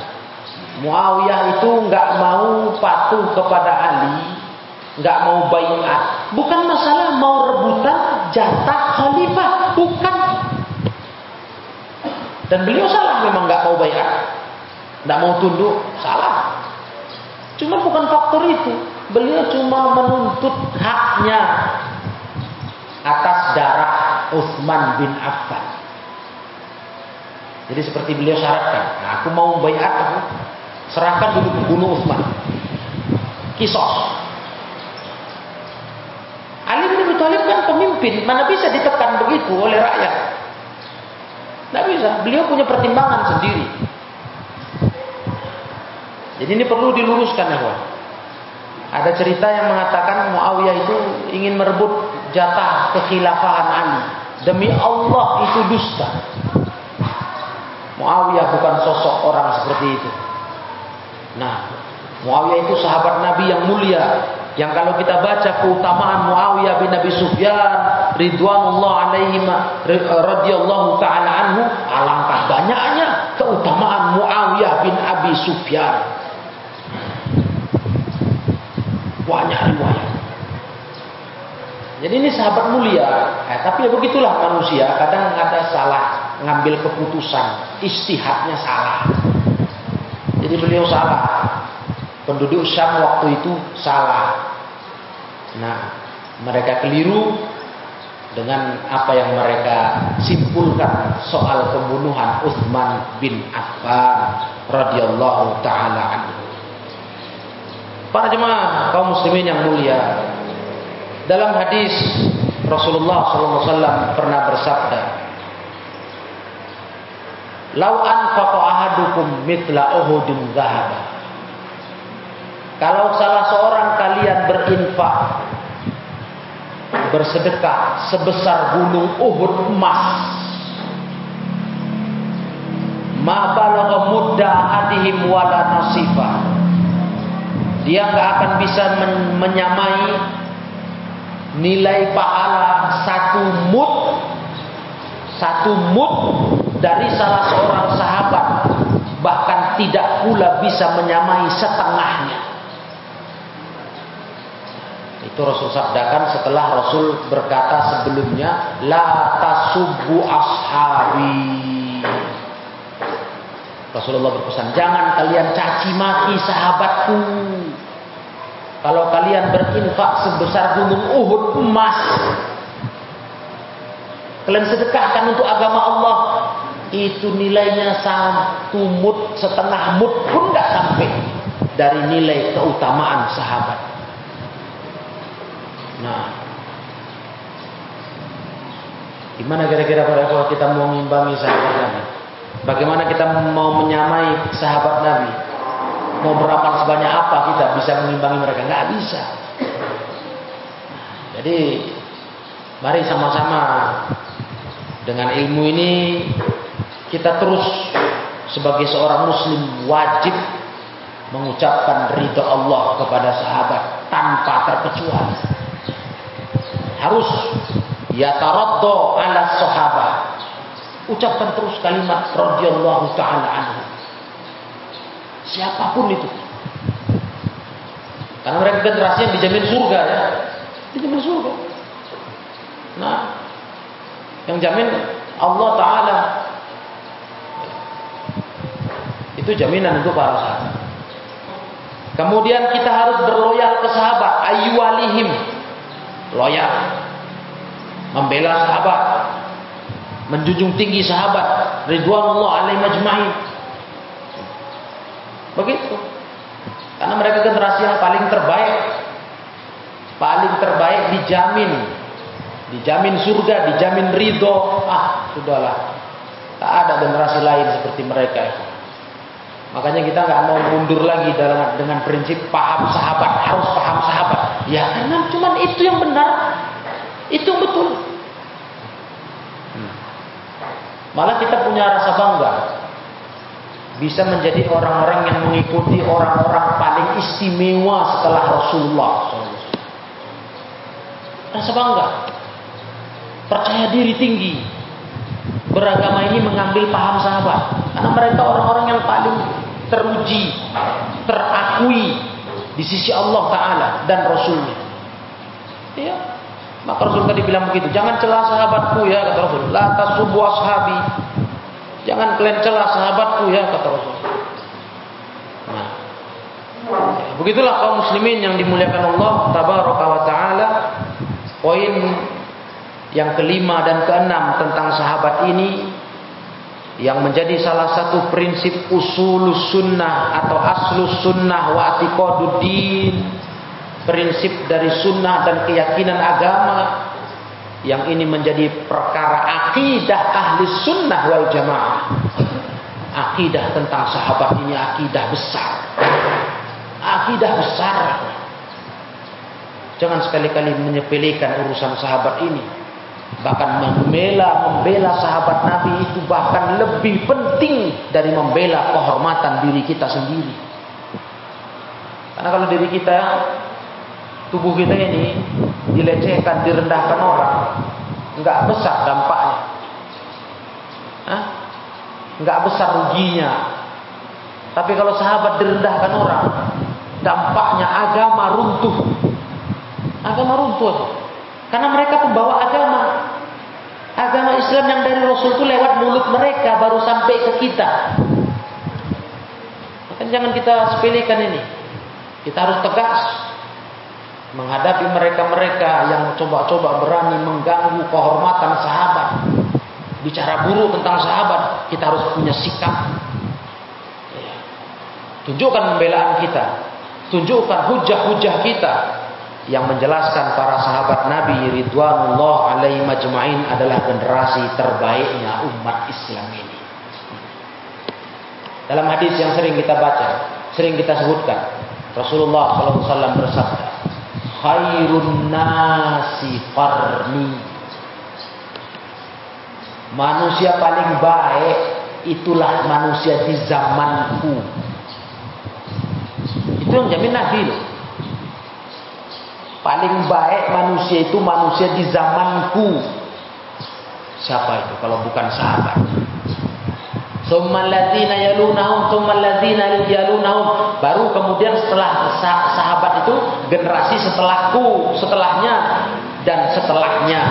Muawiyah itu nggak mau patuh kepada Ali, nggak mau bayat. Bukan masalah mau rebutan jatah khalifah, bukan. Dan beliau salah memang nggak mau bayat, nggak mau tunduk, salah. Cuma bukan faktor itu. Beliau cuma menuntut haknya atas darah Utsman bin Affan. Jadi seperti beliau syaratkan, nah aku mau bayat aku serahkan dulu bunuh Utsman. Kisos. Ali bin Abi Thalib kan pemimpin, mana bisa ditekan begitu oleh rakyat? Tidak bisa. Beliau punya pertimbangan sendiri. Jadi ini perlu diluruskan ya Ada cerita yang mengatakan Muawiyah itu ingin merebut jatah kekhilafahan Ali. Demi Allah itu dusta. Muawiyah bukan sosok orang seperti itu. Nah, Muawiyah itu sahabat Nabi yang mulia. Yang kalau kita baca keutamaan Muawiyah bin Nabi Sufyan ridwanullah alaihi radhiyallahu taala anhu alangkah banyaknya keutamaan Muawiyah bin Abi Sufyan banyak riwayat. Jadi ini sahabat mulia, eh, tapi ya begitulah manusia. Kadang ada salah ngambil keputusan, istihadnya salah. Jadi beliau salah. Penduduk Syam waktu itu salah. Nah, mereka keliru dengan apa yang mereka simpulkan soal pembunuhan Uthman bin Affan radhiyallahu taala anhu. Para jemaah kaum muslimin yang mulia, dalam hadis Rasulullah SAW pernah bersabda, "Lau ahadukum mitla Uhudin zahaba." Kalau salah seorang kalian berinfak bersedekah sebesar gunung Uhud emas, ma balagha mudda adihim wala nasifah dia nggak akan bisa men menyamai nilai pahala satu mut satu mut dari salah seorang sahabat. Bahkan tidak pula bisa menyamai setengahnya. Itu Rasul sabdakan setelah Rasul berkata sebelumnya la tasubbu ashabi. Rasulullah berpesan, jangan kalian caci maki sahabatku. Kalau kalian berinfak sebesar gunung Uhud emas, kalian sedekahkan untuk agama Allah, itu nilainya satu mut, setengah mut pun tidak sampai dari nilai keutamaan sahabat. Nah, gimana kira-kira kalau kita mau mengimbangi sahabat Nabi? Bagaimana kita mau menyamai sahabat Nabi? Mau beramal sebanyak apa kita bisa mengimbangi mereka? Nggak bisa. Jadi mari sama-sama dengan ilmu ini kita terus sebagai seorang muslim wajib mengucapkan ridha Allah kepada sahabat tanpa terkecuali. Harus ya taraddo ala sahabat Ucapkan terus kalimat radhiyallahu taala anhu. Siapa pun itu. Karena mereka generasi yang dijamin surga ya. Dijamin surga. Nah, yang jamin Allah taala. Itu jaminan untuk para sahabat. Kemudian kita harus berloyal ke sahabat, ayyualihim. Loyal. Membela sahabat menjunjung tinggi sahabat ridwanullah alaihi majma'in. Begitu. Karena mereka generasi yang paling terbaik. Paling terbaik dijamin. Dijamin surga, dijamin ridho. Ah, sudahlah. Tak ada generasi lain seperti mereka. Makanya kita nggak mau mundur lagi dalam dengan prinsip paham sahabat, harus paham sahabat. Ya karena cuma itu yang benar, itu yang betul. Hmm. Malah kita punya rasa bangga bisa menjadi orang-orang yang mengikuti orang-orang paling istimewa setelah Rasulullah. Rasa bangga, percaya diri tinggi, beragama ini mengambil paham sahabat, karena mereka orang-orang yang paling teruji, terakui di sisi Allah Taala dan Rasulnya. Ya, maka Rasul tadi bilang begitu, jangan celah sahabatku ya kata Rasul. La tasubbu ashabi. Jangan kalian celah sahabatku ya kata Rasul. Nah, begitulah kaum muslimin yang dimuliakan Allah tabaraka wa taala. Poin yang kelima dan keenam tentang sahabat ini yang menjadi salah satu prinsip usul sunnah atau aslus sunnah wa atiqaduddin prinsip dari sunnah dan keyakinan agama yang ini menjadi perkara akidah ahli sunnah wal jamaah. Akidah tentang sahabat ini akidah besar. Akidah besar. Jangan sekali-kali menyepelekan urusan sahabat ini. Bahkan membela membela sahabat Nabi itu bahkan lebih penting dari membela kehormatan diri kita sendiri. Karena kalau diri kita tubuh kita ini dilecehkan, direndahkan orang, nggak besar dampaknya. Nggak besar ruginya. Tapi kalau sahabat direndahkan orang, dampaknya agama runtuh. Agama runtuh. Karena mereka pembawa agama. Agama Islam yang dari Rasul itu lewat mulut mereka baru sampai ke kita. Maka jangan kita sepelekan ini. Kita harus tegas menghadapi mereka-mereka yang coba-coba berani mengganggu kehormatan sahabat. Bicara buruk tentang sahabat, kita harus punya sikap. Ya. Tunjukkan pembelaan kita. Tunjukkan hujah-hujah kita yang menjelaskan para sahabat Nabi Ridwanullah alaihi majma'in adalah generasi terbaiknya umat Islam ini. Dalam hadis yang sering kita baca, sering kita sebutkan, Rasulullah SAW bersabda, "Khairun nasi qarni." Manusia paling baik itulah manusia di zamanku. Itu yang jamin Nabi loh. Paling baik manusia itu manusia di zamanku. Siapa itu kalau bukan sahabat? Baru kemudian setelah sahabat itu generasi setelahku, setelahnya dan setelahnya.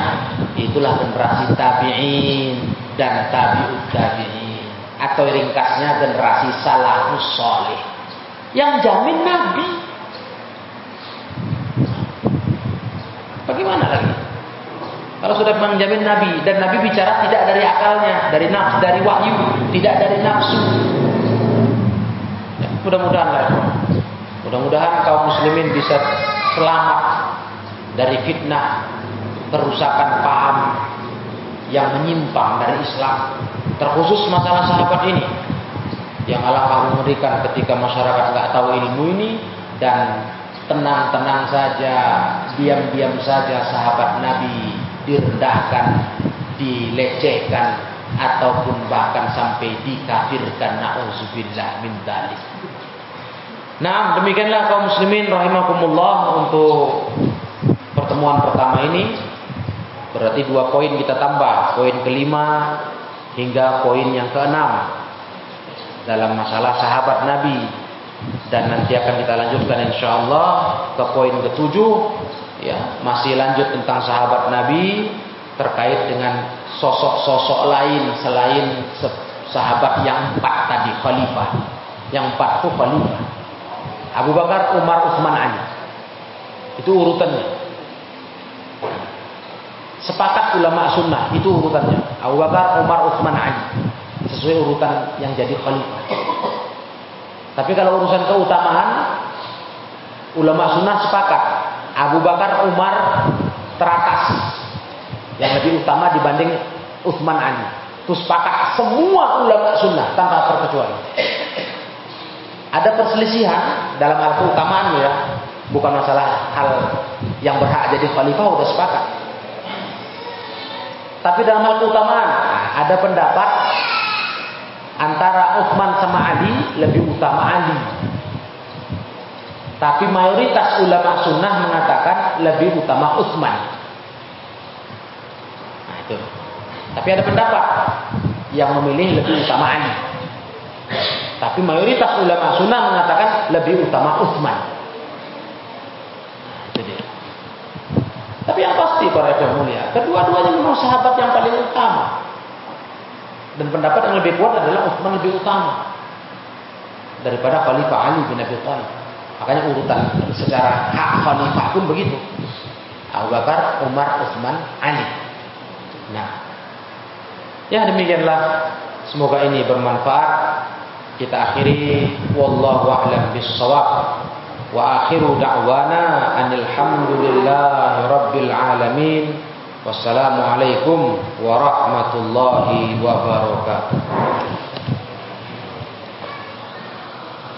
Itulah generasi tabi'in dan tabi'ut tabi'in. Atau ringkasnya generasi salafus soleh. Yang jamin Nabi Bagaimana lagi? Kalau sudah menjamin Nabi dan Nabi bicara tidak dari akalnya, dari nafsu, dari wahyu, tidak dari nafsu. Ya, mudah-mudahan lah. Mudah-mudahan kaum muslimin bisa selamat dari fitnah, kerusakan paham yang menyimpang dari Islam, terkhusus masalah sahabat ini. Yang Allah mengerikan ketika masyarakat nggak tahu ilmu ini dan tenang-tenang saja, diam-diam saja sahabat Nabi direndahkan, dilecehkan ataupun bahkan sampai dikafirkan nauzubillah min dzalik. Nah, demikianlah kaum muslimin rahimakumullah untuk pertemuan pertama ini. Berarti dua poin kita tambah, poin kelima hingga poin yang keenam dalam masalah sahabat Nabi dan nanti akan kita lanjutkan insya Allah ke poin ketujuh ya masih lanjut tentang sahabat Nabi terkait dengan sosok-sosok lain selain sahabat yang empat tadi khalifah. Yang empat itu khalifah. Abu Bakar, Umar, Utsman, Ali. Itu urutannya. Sepakat ulama sunnah itu urutannya. Abu Bakar, Umar, Utsman, Ali. Sesuai urutan yang jadi khalifah. Tapi kalau urusan keutamaan ulama sunnah sepakat Abu Bakar, Umar teratas yang lebih utama dibanding Utsman Ali. Itu sepakat semua ulama sunnah tanpa terkecuali. Ada perselisihan dalam hal keutamaan ya, bukan masalah hal yang berhak jadi khalifah udah sepakat. Tapi dalam hal keutamaan ada pendapat antara Utsman sama Ali lebih utama Ali. Tapi mayoritas ulama sunnah mengatakan lebih utama Utsman. Nah itu. Tapi ada pendapat yang memilih lebih utama Ali. Tapi mayoritas ulama sunnah mengatakan lebih utama Utsman. Jadi, tapi yang pasti para yang mulia, kedua-duanya memang sahabat yang paling utama. Dan pendapat yang lebih kuat adalah Utsman lebih utama daripada Khalifah Ali bin Abi Thalib. Makanya urutan secara hak khalifah pun begitu. Abu Bakar, Umar, Utsman, Ali. Nah, ya demikianlah. Semoga ini bermanfaat. Kita akhiri wallahu a'lam bissawab. Wa akhiru da'wana anil hamdulillahi rabbil alamin. Wassalamualaikum warahmatullahi wabarakatuh.